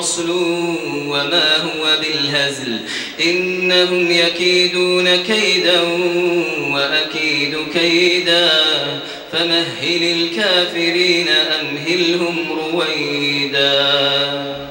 فصل وما هو بالهزل. إنهم يكيدون كيدا وأكيد كيدا. فمهل الكافرين أمهلهم رويدا.